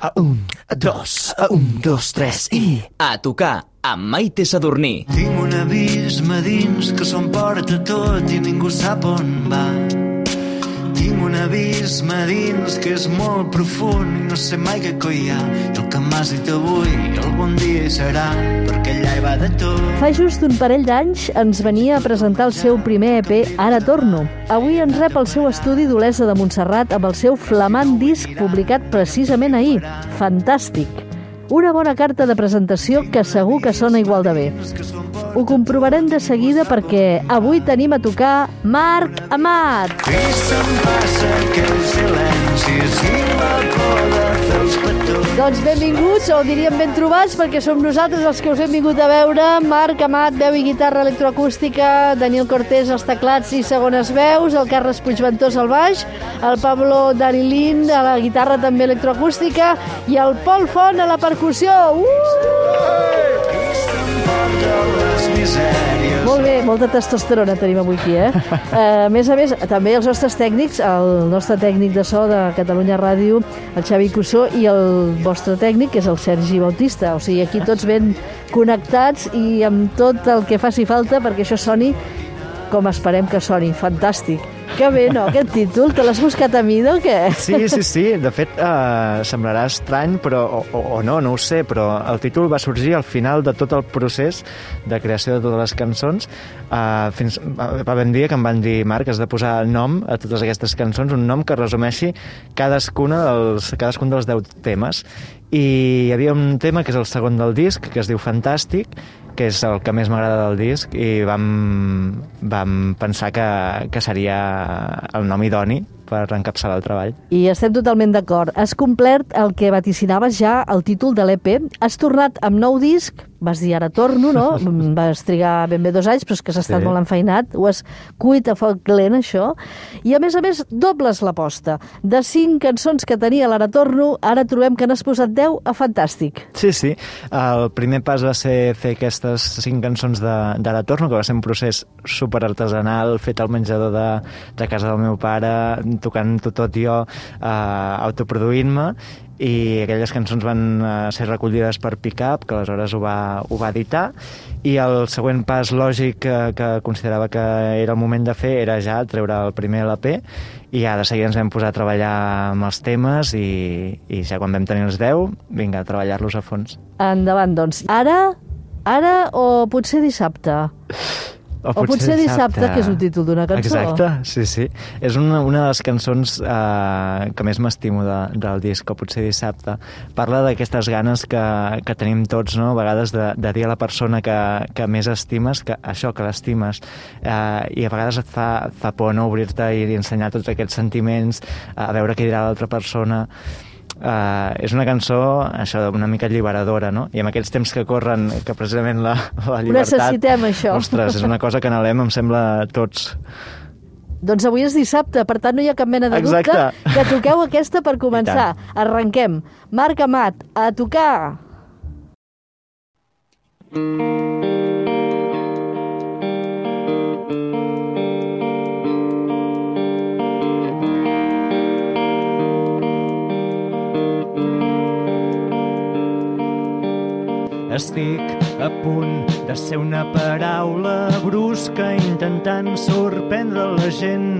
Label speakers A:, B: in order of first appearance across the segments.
A: A un, a dos, a un, dos, tres i...
B: A tocar amb Maite Sadurní.
C: Tinc un abisme dins que s'ho emporta tot i ningú sap on va. Abisme dins que és molt profund i no sé mai què coi hi ha. I el que m'has dit avui algun dia hi serà, perquè allà hi va de tot.
D: Fa just un parell d'anys ens venia a presentar el seu primer EP Ara Torno. Avui ens rep el seu estudi d'Olesa de Montserrat amb el seu flamant disc publicat precisament ahir. Fantàstic! Una bona carta de presentació que segur que sona igual de bé. Ho comprovarem de seguida perquè avui tenim a tocar Marc Amat.
C: I se'm passa aquell silencis i la por de fer els.
D: Doncs benvinguts, o diríem ben trobats, perquè som nosaltres els que us hem vingut a veure. Marc Amat, veu i guitarra electroacústica, Daniel Cortés als teclats i segones veus, el Carles Puigventós al baix, el Pablo Darilín a la guitarra també electroacústica i el Pol Font a la percussió. Uh!
C: Misèries.
D: Molt bé, molta testosterona tenim avui aquí, eh? eh? A més a més, també els nostres tècnics, el nostre tècnic de so de Catalunya Ràdio, el Xavi Cussó, i el vostre tècnic, que és el Sergi Bautista. O sigui, aquí tots ben connectats i amb tot el que faci falta perquè això soni com esperem que soni. Fantàstic. Que bé, no, aquest títol? Te l'has buscat a mi, o què?
E: Sí, sí, sí. De fet, eh, semblarà estrany, però, o, o, no, no ho sé, però el títol va sorgir al final de tot el procés de creació de totes les cançons. Eh, fins, va haver un dia que em van dir, Marc, has de posar nom a totes aquestes cançons, un nom que resumeixi cadascuna dels, cadascun dels deu temes. I hi havia un tema que és el segon del disc, que es diu Fantàstic, que és el que més m'agrada del disc i vam, vam pensar que, que seria el nom idoni per encapçalar el treball.
D: I estem totalment d'acord. Has complert el que vaticinaves ja el títol de l'EP. Has tornat amb nou disc, vas dir ara torno, no? vas trigar ben bé dos anys, però és que s'ha estat
E: Sí.
D: molt enfeinat. Ho has cuit a foc lent, això. I a més a més, dobles l'aposta. De cinc cançons que tenia l'Ara Torno, ara trobem que n'has posat 10 a Fantàstic.
E: Sí, sí. El primer pas va ser fer aquestes cinc cançons de- d'Ara Torno, que va ser un procés super artesanal, fet al menjador de, de casa del meu pare, tocant-ho tot jo, eh, autoproduint-me, i aquelles cançons van eh, ser recollides per Pickup, que aleshores ho va, ho va editar, i el següent pas lògic que, que considerava que era el moment de fer era ja treure el primer LP, i ja de seguida ens vam posar a treballar amb els temes i, i ja quan vam tenir els 10, vinga, a treballar-los a fons.
D: Endavant, doncs. Ara, ara o potser dissabte? O potser dissabte, que és un títol d'una cançó.
E: Exacte, sí, sí. És una, una de les cançons eh, que més m'estimo de, del disc, o potser dissabte. Parla d'aquestes ganes que, que tenim tots, no? a vegades de, de dir a la persona que, que més estimes, que això, que l'estimes, eh, i a vegades et fa, et fa por no? obrir-te i ensenyar tots aquests sentiments, a veure què dirà l'altra persona. Uh, és una cançó això una mica alliberadora, no? I amb aquests temps que corren, que precisament la, la llibertat...
D: necessitem, això.
E: Ostres, és una cosa que anhelem, em sembla, tots.
D: Doncs avui és dissabte, per tant no hi ha cap mena de
E: Exacte.
D: dubte que toqueu aquesta per començar. Arrenquem. Marc Amat, a tocar.
E: Estic a punt de ser una paraula brusca intentant sorprendre la gent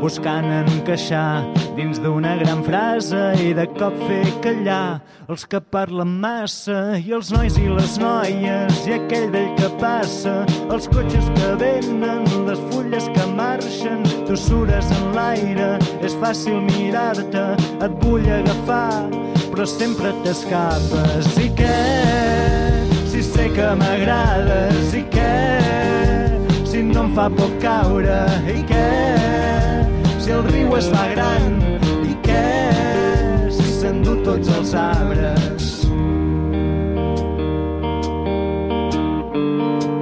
E: buscant encaixar dins d'una gran frase i de cop fer callar els que parlen massa i els nois i les noies i aquell vell que passa els cotxes que venen les fulles que marxen tu sures en l'aire és fàcil mirar-te et vull agafar però sempre t'escapes. I què sé que m'agrades i què si no em fa por caure i què? Si el riu es fa gran i què? Si s'endú tots els arbres.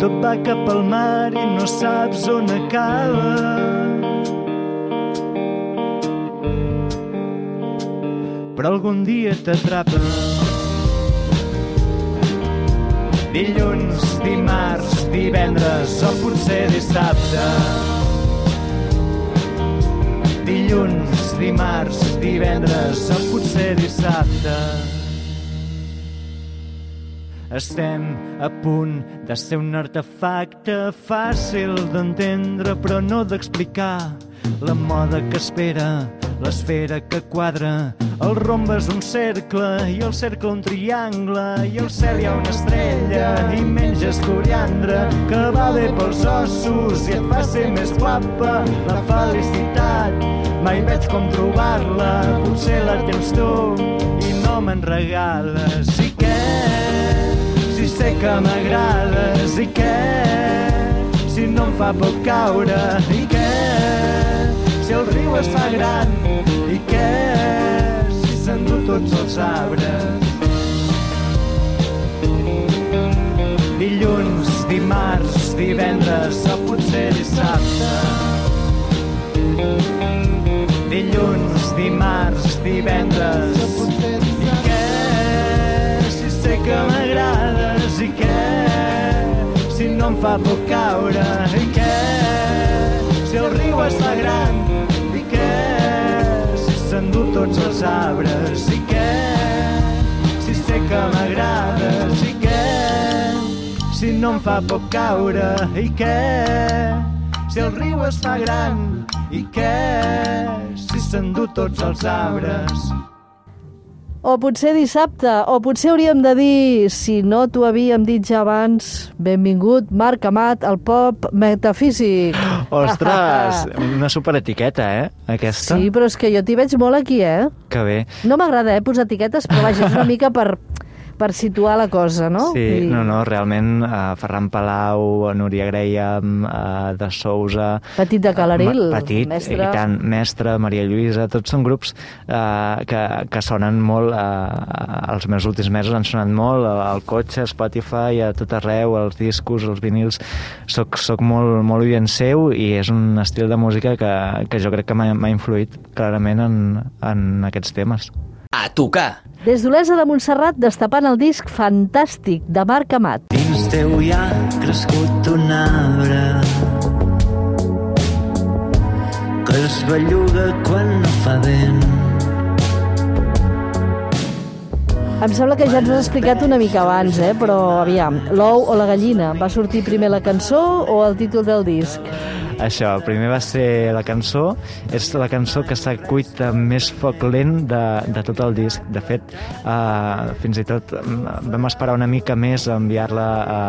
E: Tot va cap al mar i no saps on acaba. Però algun dia t'atrapa dilluns, dimarts, divendres o potser dissabte. Dilluns, dimarts, divendres o potser dissabte.
F: Estem a punt de ser un artefacte fàcil d'entendre però no d'explicar la moda que espera l'esfera que quadra, el rombe és un cercle i el cercle un triangle i al cel hi ha una estrella i menges coriandre que va bé pels ossos i et fa ser més guapa la felicitat mai veig com trobar-la potser la tens tu i no me'n regales i què? Si sé que m'agrades i què? Si no em fa por caure i què? Si el riu es fa gran i què? Si s'endú tots els arbres Dilluns, dimarts, divendres o potser dissabte Dilluns, dimarts, divendres I què? Si sé que m'agrades i què? Si no em fa por caure i què? Si el riu es fa gran? S'endú tots els arbres i què? Si sé que m'agrades i què? Si no em fa por caure i què? Si el riu es fa gran i què? Si s'endú tots els arbres
D: O potser dissabte, o potser hauríem de dir, si no t'ho havíem dit ja abans, benvingut, Marc Amat, al pop metafísic.
E: Ostres, una superetiqueta, eh, aquesta.
D: Sí, però és que jo t'hi veig molt aquí, eh?
E: Que bé.
D: No m'agrada, eh, posar etiquetes, però vaja, és una mica per, per situar la cosa, no?
E: Sí,
D: I-
E: no, no, realment, uh, Ferran Palau, Núria Graham, uh, de Sousa...
D: Petit de Calaril,
E: Ma- Petit,
D: mestre.
E: i tant, mestre, Maria Lluïsa, tots són grups uh, que, que sonen molt, uh, els meus últims mesos han sonat molt, al, cotxe, Spotify, a tot arreu, els discos, els vinils, soc, soc molt, molt oient seu i és un estil de música que, que jo crec que m'ha influït clarament en, en aquests temes.
B: A tocar.
D: Des d'Olesa de Montserrat, destapant el disc fantàstic de Marc Amat.
C: Dins teu hi ha crescut un arbre que es belluga quan no fa vent.
D: Em sembla que ja ens ho has explicat una mica abans, eh? però aviam, l'ou o la gallina? Va sortir primer la cançó o el títol del disc?
E: Això, primer va ser la cançó, és la cançó que s'ha cuit amb més foc lent de, de tot el disc. De fet, uh, fins i tot mm, vam esperar una mica més a enviar-la a,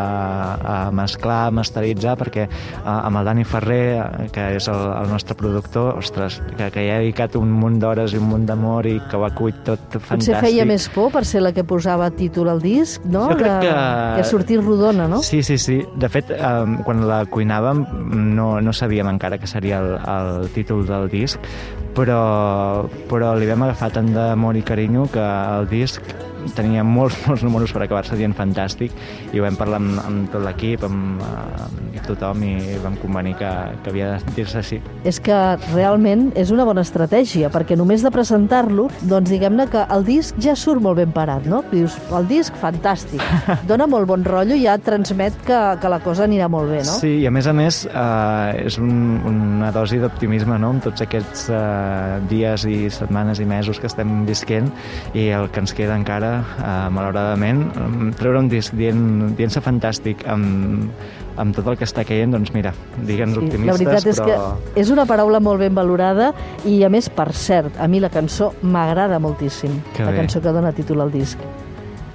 E: a mesclar, a masteritzar, perquè uh, amb el Dani Ferrer, eh, que és el, el nostre productor, ostres, que, que hi ha dedicat un munt d'hores i un munt d'amor i que ho ha cuit tot fantàstic.
D: Potser feia més por per ser la que posava títol al disc, no?
E: Jo crec que-
D: que sortir rodona, no?
E: Sí, sí, sí. De fet, um, quan la cuinàvem no, no sabíem encara que seria el, el títol del disc, però, però li vam agafar tant d'amor i carinyo que el disc tenia molts, molts números per acabar-se dient fantàstic i ho vam parlar amb, amb tot l'equip, amb, amb tothom i vam convenir que, que havia de dir-se així.
D: És que realment és una bona estratègia, perquè només de presentar-lo, doncs diguem-ne que el disc ja surt molt ben parat, no? Dius, el disc, fantàstic, dona molt bon rotllo i ja transmet que, que la cosa anirà molt bé, no?
E: Sí, i a més a més eh, és un, una dosi d'optimisme no? amb tots aquests eh, dies i setmanes i mesos que estem visquent i el que ens queda encara, eh, malauradament, treure un disc dient- dient-se fantàstic amb, amb tot el que està caient, doncs mira, digue'ns
D: Sí,
E: optimistes,
D: la veritat és
E: però...
D: que és una paraula molt ben valorada i, a més, per cert, a mi la cançó m'agrada moltíssim,
E: Que
D: la
E: bé.
D: cançó que dona títol al disc.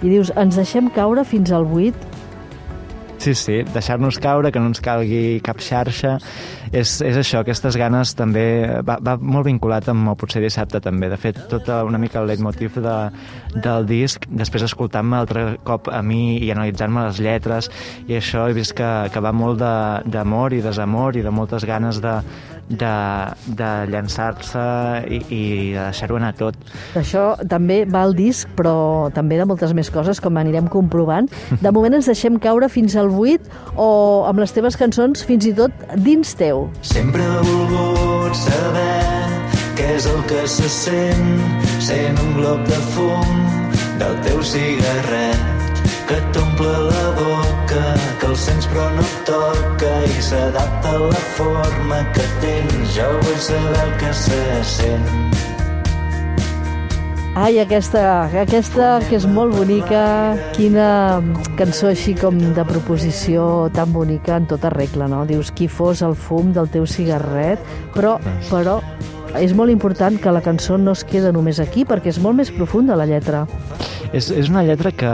D: I dius, ens deixem caure fins al 8
E: Sí, sí, deixar-nos caure, que no ens calgui cap xarxa, és, és això, aquestes ganes també, va, va molt vinculat amb el potser dissabte també, de fet, tot una mica el leitmotiv de, del disc, després escoltant-me altre cop a mi i analitzant-me les lletres, i això he vist que, que va molt de- d'amor i desamor i de moltes ganes de, de, de llançar-se i, i de deixar-ho anar tot.
D: Això també va al disc, però també de moltes més coses, com anirem comprovant. De moment ens deixem caure fins al 8 o amb les teves cançons fins i tot dins teu.
C: Sempre he volgut saber què és el que se sent sent un glob de fum del teu cigarret que t'omple la boca, que el sents però no toca i s'adapta a la forma que tens. Jo vull saber el que se sent.
D: Ai, aquesta, aquesta que és molt bonica, quina cançó així com de proposició tan bonica en tota regla, no? Dius, qui fos el fum del teu cigarret, però, però és molt important que la cançó no es queda només aquí, perquè és molt més profunda la lletra.
E: És, és una lletra que,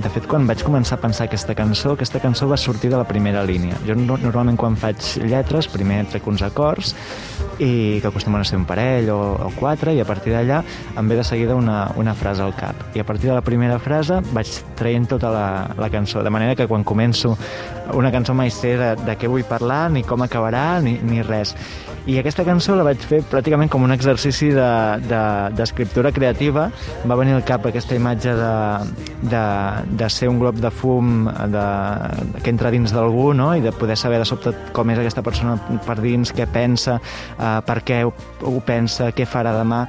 E: de fet, quan vaig començar a pensar aquesta cançó, aquesta cançó va sortir de la primera línia. Jo no, normalment quan faig lletres, primer trec uns acords i que acostumen a ser un parell o, o quatre i a partir d'allà em ve de seguida una, una frase al cap. I a partir de la primera frase vaig traient tota la, la cançó, de manera que quan començo una cançó mai sé de, de què vull parlar, ni com acabarà, ni, ni res. I aquesta cançó la vaig fer pràcticament com un exercici d'escriptura de, de, creativa. Va venir al cap aquesta imatge de, de, de ser un glob de fum de, que entra dins d'algú no? i de poder saber de sobte com és aquesta persona per dins, què pensa, eh, per què ho, ho pensa, què farà demà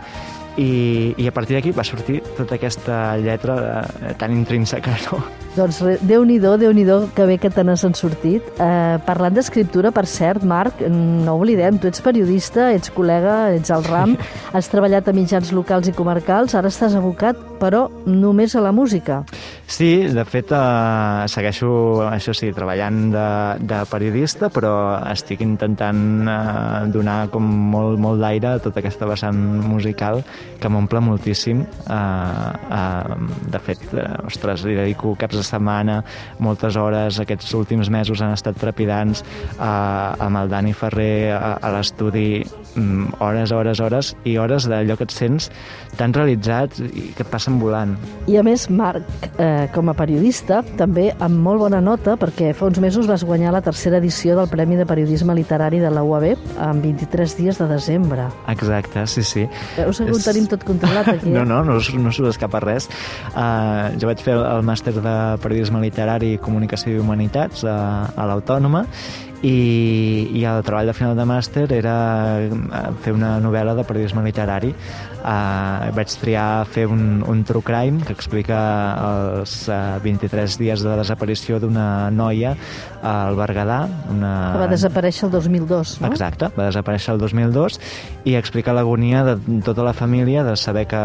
E: i, i a partir d'aquí va sortir tota aquesta lletra de, tan intrínseca, no?
D: Doncs Déu-n'hi-do, déu nhi déu que bé que te n'has sortit. Eh, parlant d'escriptura, per cert, Marc, no oblidem, tu ets periodista, ets col·lega, ets al RAM, has treballat a mitjans locals i comarcals, ara estàs abocat, però només a la música.
E: Sí, de fet, eh, segueixo, això sí, treballant de, de periodista, però estic intentant eh, donar com molt, molt d'aire a tota aquesta vessant musical que m'omple moltíssim. Eh, eh, de fet, eh, ostres, li dedico caps de setmana, moltes hores, aquests últims mesos han estat trepidants eh, amb el Dani Ferrer a, a l'estudi, mm, hores, hores, hores, i hores d'allò que et sents tan realitzat i que et passen volant.
D: I a més, Marc, eh, com a periodista, també amb molt bona nota, perquè fa uns mesos vas guanyar la tercera edició del Premi de Periodisme Literari de la UAB en 23 dies de desembre.
E: Exacte, sí, sí.
D: Veus que ho tenim tot controlat aquí, eh?
E: No, no, no, no s'ho escapa res. Uh, jo vaig fer el màster de periodisme literari i comunicació i humanitats a, a l'Autònoma i, i el treball de final de màster era eh, fer una novel·la de periodisme literari. Uh, vaig triar fer un, un true crime que explica els uh, 23 dies de desaparició d'una noia al Berguedà. Una...
D: Que va desaparèixer el 2002, no?
E: Exacte, va desaparèixer el 2002 i explica l'agonia de tota la família de saber que,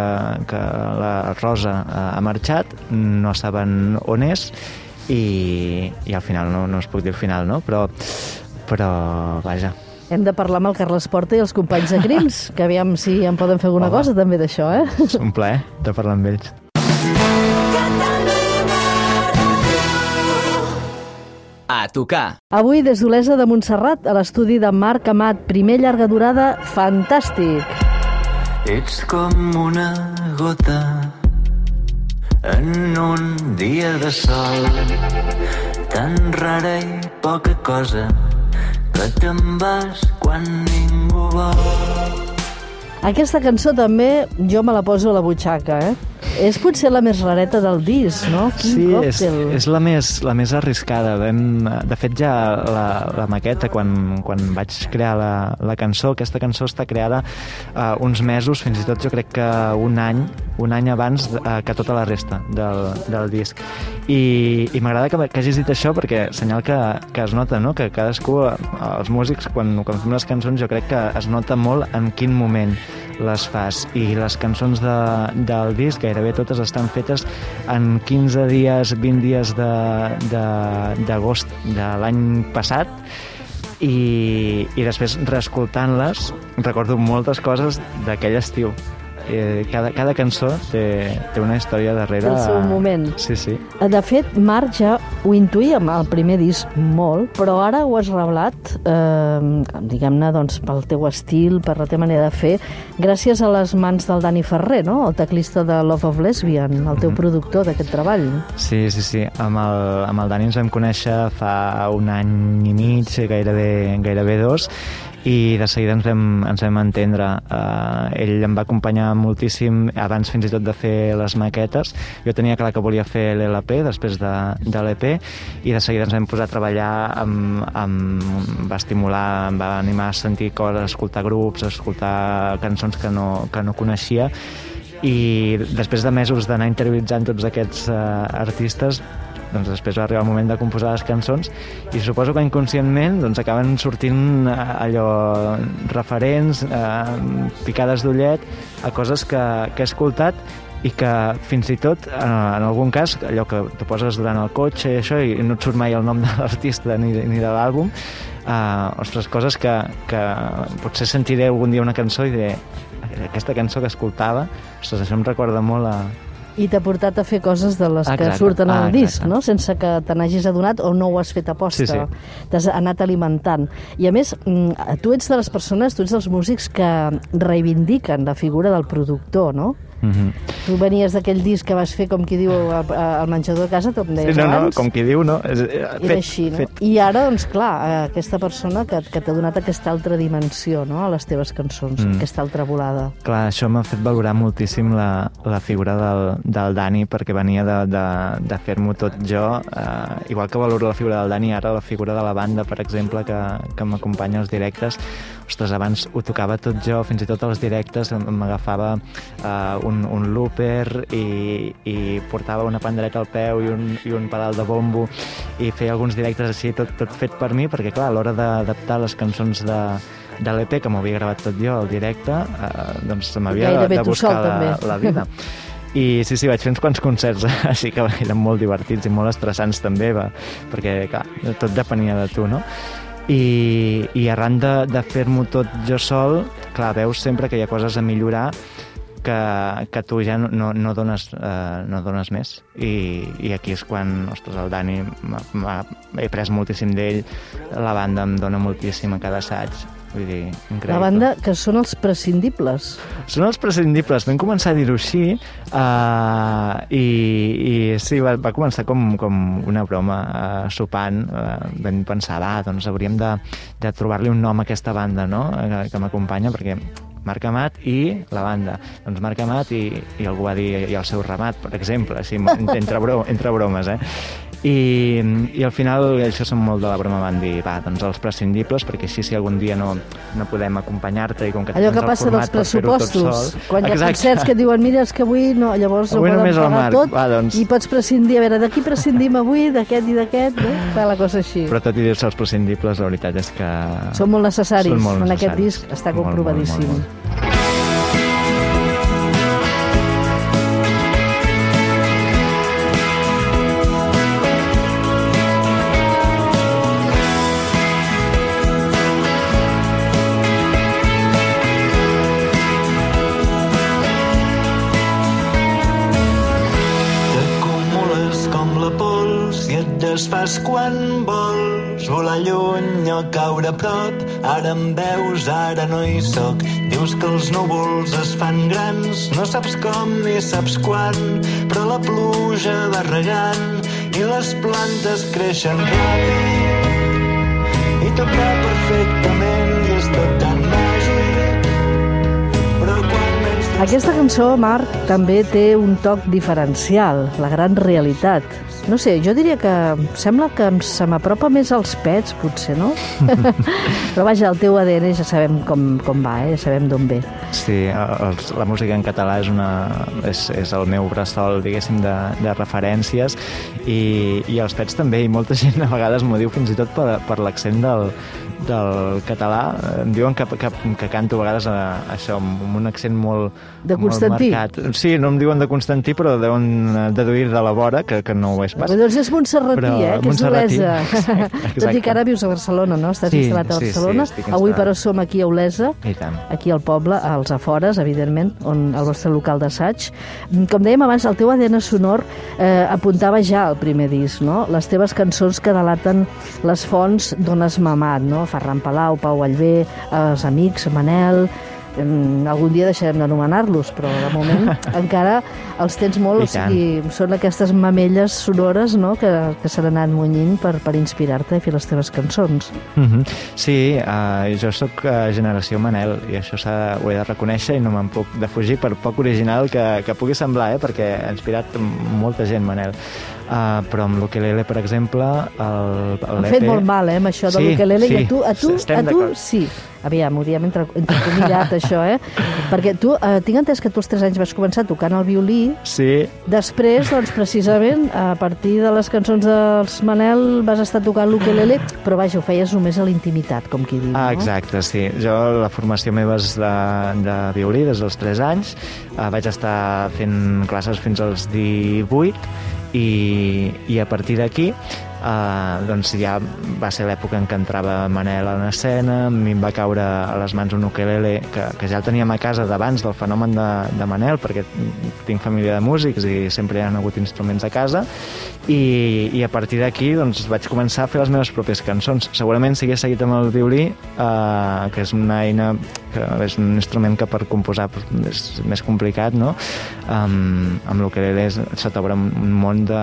E: que la Rosa ha marxat, no saben on és i, i al final no, no es puc dir el final, no? Però, però vaja,
D: hem de parlar amb el Carles Porta i els companys de Crims, que aviam si en poden fer alguna Home. cosa també d'això, eh?
E: És un plaer de parlar amb ells.
B: A tocar.
D: Avui des d'Olesa de Montserrat, a l'estudi de Marc Amat, primer llarga durada, fantàstic.
C: Ets com una gota en un dia de sol tan rara i poca cosa que te'n vas quan ningú vol.
D: Aquesta cançó també jo me la poso a la butxaca, eh? És potser la més rareta del disc, no?
E: Quin sí, és, és la més, la més arriscada. Vam, de fet, ja la, la maqueta, quan, quan vaig crear la, la cançó, aquesta cançó està creada uh, uns mesos, fins i tot jo crec que un any, un any abans uh, que tota la resta del, del disc. I, i m'agrada que, que hagis dit això perquè senyal que, que es nota, no? que cadascú, els músics, quan, quan fem les cançons, jo crec que es nota molt en quin moment les fas. I les cançons de, del disc gairebé totes estan fetes en 15 dies, 20 dies d'agost de, de, de l'any passat i, i després reescoltant-les recordo moltes coses d'aquell estiu eh, cada, cada cançó té, té una història darrere...
D: El seu moment.
E: Sí, sí.
D: De fet, Marc ja ho intuïem al primer disc molt, però ara ho has revelat, eh, diguem-ne, doncs, pel teu estil, per la teva manera de fer, gràcies a les mans del Dani Ferrer, no? el teclista de Love of Lesbian, el teu mm -hmm. productor d'aquest treball.
E: Sí, sí, sí. Amb el, amb el Dani ens vam conèixer fa un any i mig, gairebé, gairebé dos, i de seguida ens vam, ens vam entendre. Uh, ell em va acompanyar moltíssim abans fins i tot de fer les maquetes. Jo tenia clar que volia fer l'LP després de, de l'EP i de seguida ens vam posar a treballar amb, amb, va estimular, em va animar a sentir coses, a escoltar grups, a escoltar cançons que no, que no coneixia i després de mesos d'anar interioritzant tots aquests uh, artistes doncs després va arribar el moment de composar les cançons i suposo que inconscientment doncs, acaben sortint eh, allò referents, eh, picades d'ullet a coses que, que he escoltat i que fins i tot, en, en algun cas, allò que tu poses durant el cotxe i això, i no et surt mai el nom de l'artista ni, ni de l'àlbum, uh, ostres, coses que, que potser sentiré algun dia una cançó i diré aquesta cançó que escoltava, ostres, això em recorda molt a,
D: I t'ha portat a fer coses de les que
E: Exacte.
D: surten al
E: Ah,
D: disc, no? Sense que te n'hagis adonat o no ho has fet aposta.
E: Sí, sí.
D: T'has anat alimentant. I a més, mm, tu ets de les persones, tu ets dels músics que reivindiquen la figura del productor, no?
E: Mm -hmm.
D: Tu venies d'aquell disc que vas fer, com qui diu, al, menjador de casa, tu em
E: Sí,
D: deies
E: no, no,
D: abans.
E: com qui diu, no? És, eh,
D: Era
E: fet,
D: així, no?
E: fet.
D: I ara, doncs clar, eh, aquesta persona que, que t'ha donat aquesta altra dimensió no? a les teves cançons,
E: Mm.
D: aquesta altra volada.
E: Clar, això m'ha fet valorar moltíssim la, la figura del, del Dani perquè venia de, de, de fer-m'ho tot jo. Eh, igual que valoro la figura del Dani, ara la figura de la banda, per exemple, que, que m'acompanya als directes. Ostres, abans ho tocava tot jo, fins i tot als directes m'agafava eh, un, un looper i, i portava una pandereta al peu i un, i un pedal de bombo i feia alguns directes així, tot, tot fet per mi, perquè clar, a l'hora d'adaptar les cançons de, de l'EP, que m'ho havia gravat tot jo al directe, eh, doncs se m'havia de, de buscar
D: sol,
E: la,
D: també.
E: la vida. I sí, sí, vaig fer uns quants concerts, així que eren molt divertits i molt estressants també, va, perquè clar, tot depenia de tu, no? I, i arran de, de fer-m'ho tot jo sol, clar, veus sempre que hi ha coses a millorar que, que tu ja no, no, dones, eh, no dones més. I, I aquí és quan, ostres, el Dani m'ha- m'ha- he pres moltíssim d'ell, la banda em dona moltíssim a cada assaig, vull dir, increïble.
D: La banda, que són els prescindibles.
E: Són els prescindibles, vam començar a dir-ho així uh, i, i sí, va, va començar com, com una broma uh, sopant, uh, vam pensar, va, doncs hauríem de, de trobar-li un nom a aquesta banda, no?, que, que m'acompanya, perquè Marc Amat i la banda. Doncs Marc Amat i, i algú va dir i el seu ramat, per exemple, així, entre, bro, entre bromes, eh? I, i al final això són molt de la broma van dir, va, doncs els prescindibles perquè així si algun dia no, no podem acompanyar-te i com que
D: Allò que passa dels pressupostos.
E: sol.
D: Quan hi ha
E: Exacte.
D: concerts que diuen, mira, és que avui no, llavors
E: Avui
D: ho poden pagar tot
E: Va, doncs.
D: i pots prescindir, a veure, d'aquí prescindim avui, d'aquest i d'aquest, no? Fa la cosa així.
E: Però tot i dir-se els prescindibles, la veritat és que...
D: Són molt necessaris.
E: Són molt
D: en aquest
E: necessaris.
D: disc està
E: Molt, molt,
D: comprovadíssim.
E: molt, molt.
C: I et desfas quan vols volar lluny o caure a prop. Ara em veus, ara no hi sóc. Dius que els núvols es fan grans, no saps com ni saps quan, però la pluja va regant i les plantes creixen ràpid.
D: Aquesta cançó, Marc, també té un toc diferencial, la gran realitat. No sé, jo diria que sembla que se m'apropa més als pets, potser, no? Però vaja, el teu ADN ja sabem com, com va, eh? ja sabem d'on ve.
E: Sí, els, la música en català és, una, és, és el meu bressol, diguéssim, de, de referències i, i els pets també, i molta gent a vegades m'ho diu fins i tot per, per l'accent del, del català. Em diuen que, que, que canto a vegades a, això, amb un accent molt,
D: De
E: molt
D: Constantí.
E: marcat. Sí, no em diuen de Constantí, però deuen deduir de la vora, que, que no ho és pas.
D: Però doncs és Montserratí,
E: Però
D: eh? que és
E: Montserratí.
D: Olesa. Tot i que ara vius a Barcelona, no? Estàs
E: Sí,
D: instal·lat a
E: sí, sí,
D: Barcelona.
E: estic
D: Avui, però, som aquí a Olesa, aquí al poble, als afores, evidentment, on el vostre local d'assaig. Com dèiem abans, el teu ADN sonor eh, apuntava ja al primer disc, no? Les teves cançons que delaten les fonts d'on has mamat, no? Ferran Palau, Pau Allbé, els amics, Manel... Algun dia deixarem d'anomenar-los, però de moment encara els tens molt,
E: I
D: o sigui, són aquestes mamelles sonores no? que, que s'han anat munyint per, per inspirar-te a fer les teves cançons.
E: Mm -hmm. Sí, uh, jo sóc uh, generació Manel i això ho he de reconèixer i no me'n puc defugir per poc original que, que pugui semblar, eh, perquè ha inspirat molta gent Manel. Uh, però amb l'ukelele, per exemple, el,
D: Han fet molt mal, eh, amb això de
E: Sí,
D: l'ukelele, i
E: sí,
D: a tu, a tu, a tu sí. Aviam, ho diem entre, entrecomillat, això, eh? Perquè tu, eh, tinc entès que tu als 3 anys vas començar tocant el violí,
E: Sí,
D: després, doncs, precisament, a partir de les cançons dels Manel vas estar tocant l'ukelele, però vaja, ho feies només a l'intimitat, com qui diu,
E: Ah,
D: no?
E: exacte, sí. Jo, la formació meva és de, de violí des dels 3 anys. Uh, vaig estar fent classes fins als 18 i, i a partir d'aquí uh, doncs ja va ser l'època en què entrava Manel en escena, a mi em va caure a les mans un ukelele que, que ja el teníem a casa d'abans del fenomen de, de Manel, perquè tinc família de músics i sempre hi ha hagut instruments a casa i, i a partir d'aquí doncs, vaig començar a fer les meves pròpies cançons. Segurament si hagués seguit amb el violí, eh, que és una eina, que és un instrument que per composar doncs, és més complicat, no? Um, amb l'ukelele se t'obre un món de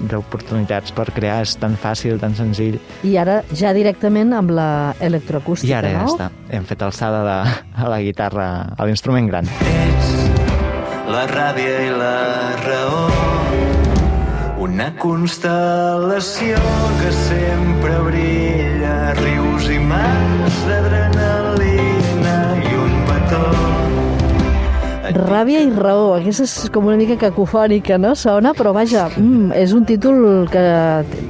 E: d'oportunitats per crear, és tan fàcil, tan senzill.
D: I ara ja directament amb la electroacústica,
E: i ara ja
D: no?
E: està, hem fet alçada de, a la guitarra, a l'instrument gran.
C: Ets la ràbia i la raó. Una constel·lació que sempre brilla rius i mars d'adrenalina
D: Ràbia i raó, aquesta és com una mica cacofònica, no? Sona, però vaja, mm, és un títol que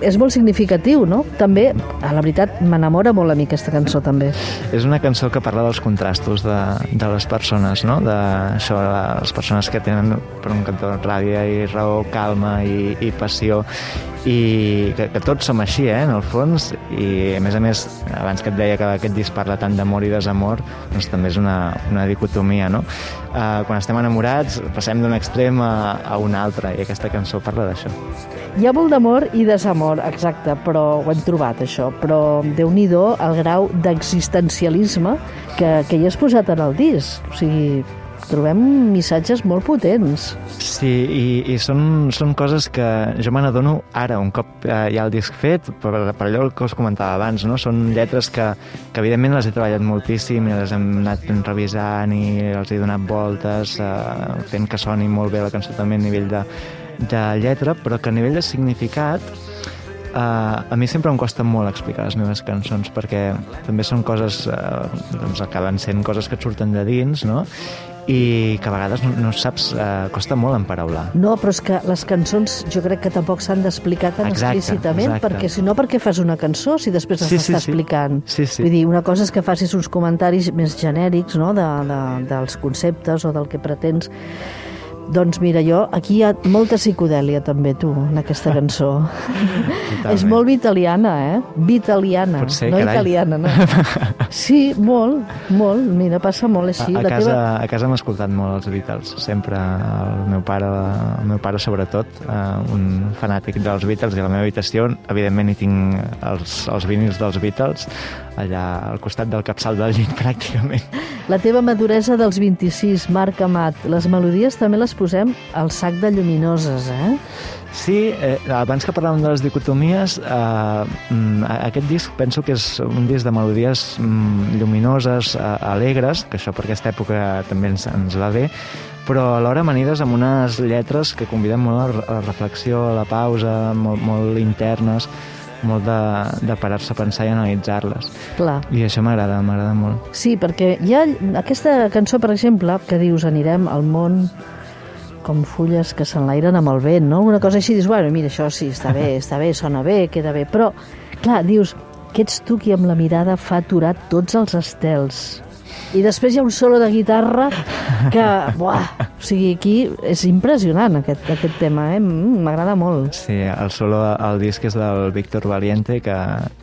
D: és molt significatiu, no? També, a la veritat, m'enamora molt a mi aquesta cançó, també.
E: És una cançó que parla dels contrastos de, de les persones, no? De, això, les persones que tenen per un cantó ràbia i raó, calma i, i passió i que, que tots som així, eh, en el fons i a més a més, abans que et deia que aquest disc parla tant d'amor i desamor doncs també és una, una dicotomia, no? Uh, quan estem enamorats passem d'un extrem a, a un altre i aquesta cançó parla d'això.
D: Hi ha molt d'amor i desamor, exacte, però ho hem trobat, això. Però, déu nhi el grau d'existencialisme que, que hi has posat en el disc. O sigui, trobem missatges molt potents.
E: Sí, i, i són, són coses que jo me n'adono ara, un cop eh, hi ha el disc fet, per, per allò que us comentava abans, no? Són lletres que, que evidentment les he treballat moltíssim i les hem anat revisant i els he donat voltes, eh, fent que soni molt bé la cançó també a nivell de, de lletra, però que a nivell de significat Uh, a mi sempre em costa molt explicar les meves cançons perquè també són coses uh, doncs acaben sent coses que et surten de dins no? I que a vegades no, no saps uh, costa molt emparaular
D: No, però és que les cançons jo crec que tampoc s'han d'explicar tan
E: Exacte,
D: explícitament,
E: exacte.
D: perquè si no, per què fas una cançó si després
E: Sí,
D: sí,
E: sí,
D: l'estàs
E: sí.
D: explicant?
E: Sí, sí.
D: Vull dir, una cosa és que facis uns comentaris més genèrics no? de, de, dels conceptes o del que pretens. Doncs mira, jo, aquí hi ha molta psicodèlia també, tu, en aquesta cançó. És molt vitaliana, eh? Vitaliana,
E: Potser,
D: no
E: carai.
D: italiana, no? Sí, molt, molt. Mira, passa molt
E: A,
D: així.
E: a,
D: La
E: casa,
D: teva...
E: a casa hem escoltat molt els Beatles, sempre el meu pare, el meu pare sobretot, eh, un fanàtic dels Beatles i a la meva habitació, evidentment hi tinc els, els vinils dels Beatles allà al costat del capçal del llit pràcticament.
D: La teva maduresa dels 26, Marc Amat. Les melodies també les posem al sac de lluminoses, eh?
E: Sí, eh, abans que parlàvem de les dicotomies, eh, mm, aquest disc penso que és un disc de melodies mm, lluminoses, eh, alegres, que això per aquesta època també ens, ens va bé, però alhora manides amb unes lletres que conviden molt a la reflexió, a la pausa, molt, molt internes, molt de, de parar-se a pensar i analitzar-les. I això m'agrada, m'agrada molt.
D: Sí, perquè hi ha aquesta cançó, per exemple, que dius anirem al món com fulles que s'enlairen amb el vent, no? Una cosa així, dius, bueno, mira, això sí, està bé, està bé, sona bé, queda bé, però, clar, dius que ets tu qui amb la mirada fa aturar tots els estels. I després hi ha un solo de guitarra que, buah, o sigui, aquí és impressionant aquest, aquest tema, eh? Mm, M'agrada molt.
E: Sí, el solo al disc és del Víctor Valiente, que,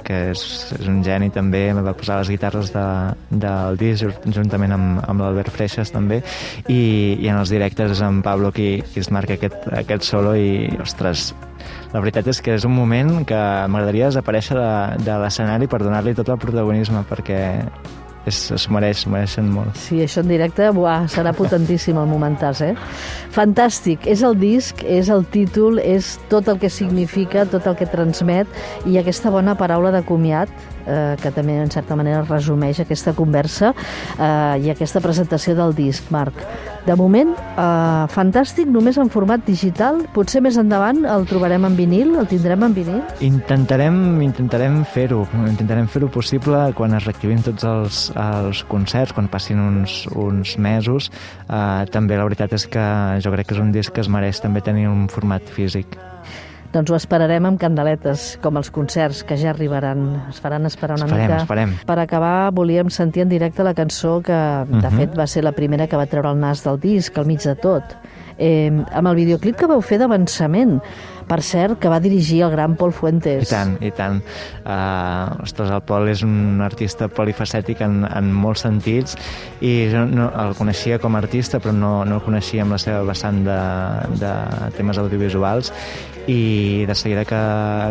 E: que és, és un geni també, va posar les guitarres de, del disc ju- juntament amb, amb l'Albert Freixas també, i, i en els directes és en Pablo qui, qui es marca aquest, aquest solo i, ostres, la veritat és que és un moment que m'agradaria desaparèixer de, de l'escenari per donar-li tot el protagonisme, perquè és, es mereix, mereixen molt.
D: Sí, això en directe, buah, serà potentíssim el momentàs, eh? Fantàstic, és el disc, és el títol, és tot el que significa, tot el que transmet i aquesta bona paraula de comiat eh, que també en certa manera resumeix aquesta conversa eh, i aquesta presentació del disc, Marc. De moment, eh, fantàstic, només en format digital. Potser més endavant el trobarem en vinil, el tindrem en vinil.
G: Intentarem, intentarem fer-ho, intentarem fer-ho possible quan es reactivin tots els, els concerts, quan passin uns, uns mesos. Eh, també la veritat és que jo crec que és un disc que es mereix també tenir un format físic.
D: Doncs ho esperarem amb candeletes, com els concerts que ja arribaran. Es faran esperar una
G: Esperem,
D: mica.
G: esperem.
D: Per acabar, volíem sentir en directe la cançó que, de
G: Mhm.
D: fet, va ser la primera que va treure el nas del disc, al mig de tot. Eh, amb el videoclip que vau fer d'avançament, per cert, que va dirigir el gran Paul Fuentes.
G: I tant, i tant. Uh, ostres, el Pol és un artista polifacètic en, en molts sentits i jo no, el coneixia com a artista però no, no el coneixia amb la seva vessant de, de temes audiovisuals i de seguida que,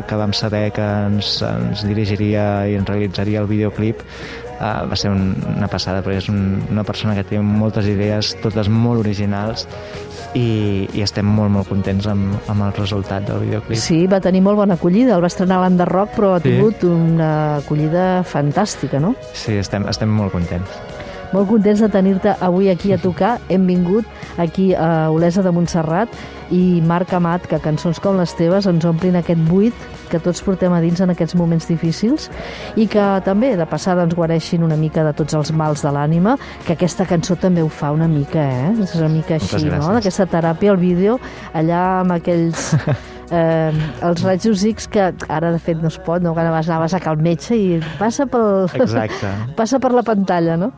G: que vam saber que ens, ens dirigiria i ens realitzaria el videoclip uh, va ser un, una passada perquè és un, una persona que té moltes idees totes molt originals i, i estem molt molt contents amb, amb el resultat del videoclip
D: Sí, va tenir molt bona acollida. El va estrenar a l'Underrock, però ha
G: Sí.
D: tingut una acollida fantàstica, no?
G: Sí, estem, estem molt contents.
D: Molt contents de tenir-te avui aquí a tocar. Hem vingut aquí a Olesa de Montserrat i Marc Amat, que cançons com les teves ens omplin aquest buit que tots portem a dins en aquests moments difícils i que també, de passada, ens guareixin una mica de tots els mals de l'ànima, que aquesta cançó també ho fa una mica, eh? És una mica així, no? D'aquesta teràpia al vídeo, allà amb aquells... Eh, els rajos X que ara de fet no es pot, no? que anaves, anaves a cal metge i passa pel,
G: Exacte.
D: passa per la pantalla, no?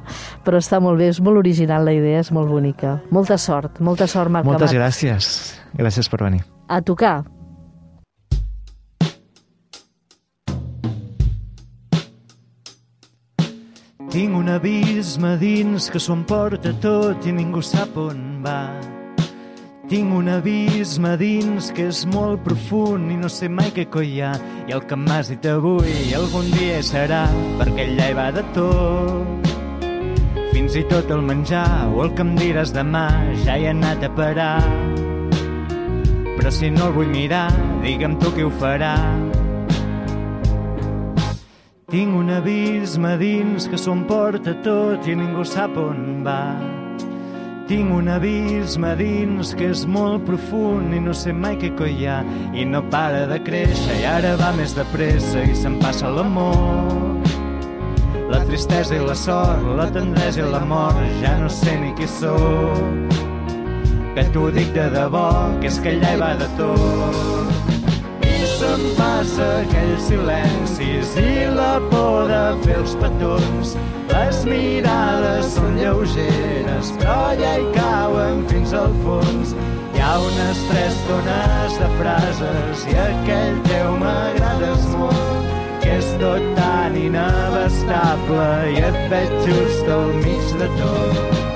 D: Però està molt bé, és molt original la idea, és molt bonica. Molta sort, molta sort, Marc
G: Moltes
D: Amat.
G: gràcies. Gràcies per venir.
D: A tocar.
E: Tinc un abisme dins que s'ho emporta tot i ningú sap on va. Tinc un abisme dins que és molt profund i no sé mai què coi hi ha. I el que m'has dit avui algun dia serà, perquè allà hi va de tot. Fins i tot el menjar o el que em diràs demà ja hi he anat a parar. Però si no el vull mirar, digue'm tu qui ho farà. Tinc un abisme dins que s'ho emporta tot i ningú sap on va. Tinc un abisme dins que és molt profund i no sé mai què coi hi ha i no para de créixer i ara va més de pressa i se'n passa l'amor. La tristesa i la sort, la tendresa i la mort, ja no sé ni qui sóc. Que t'ho dic de debò, que és que allà hi va de tot i se'm passa aquells silencis i la por de fer els petons. Les mirades són lleugeres, però ja hi cauen fins al fons. Hi ha unes tres tones de frases i aquell teu m'agrades molt, que és tot tan inabastable i et veig just al mig de tot.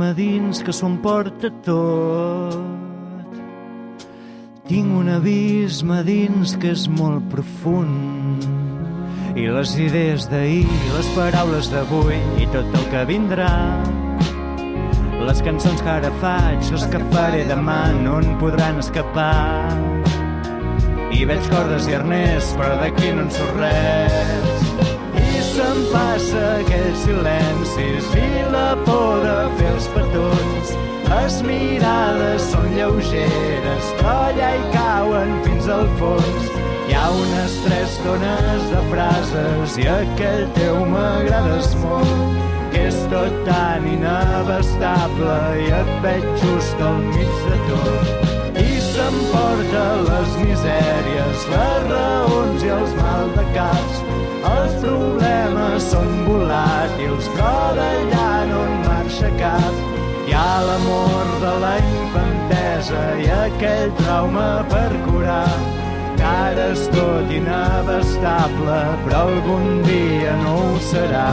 E: Abisme dins que s'ho emporta tot. Tinc un abisme dins que és molt profund. I les idees d'ahir, les paraules d'avui i tot el que vindrà. Les cançons que ara faig, les que faré demà no en podran escapar. I veig cordes i arnès, però d'aquí no en surt res. I se'm passa aquells silencis i la por de els petons. Les mirades són lleugeres, però hi cauen fins al fons. Hi ha unes tres tones de frases i aquell teu m'agrades molt, que és tot tan inabastable i et veig just al mig de tot. I s'emporta les misèries, les raons i els maldecaps. Els problemes són volàtils, però d'allà no en marxa cap. Hi ha l'amor de la infantesa i aquell trauma per curar. Que ara és tot inabastable, però algun dia no ho serà.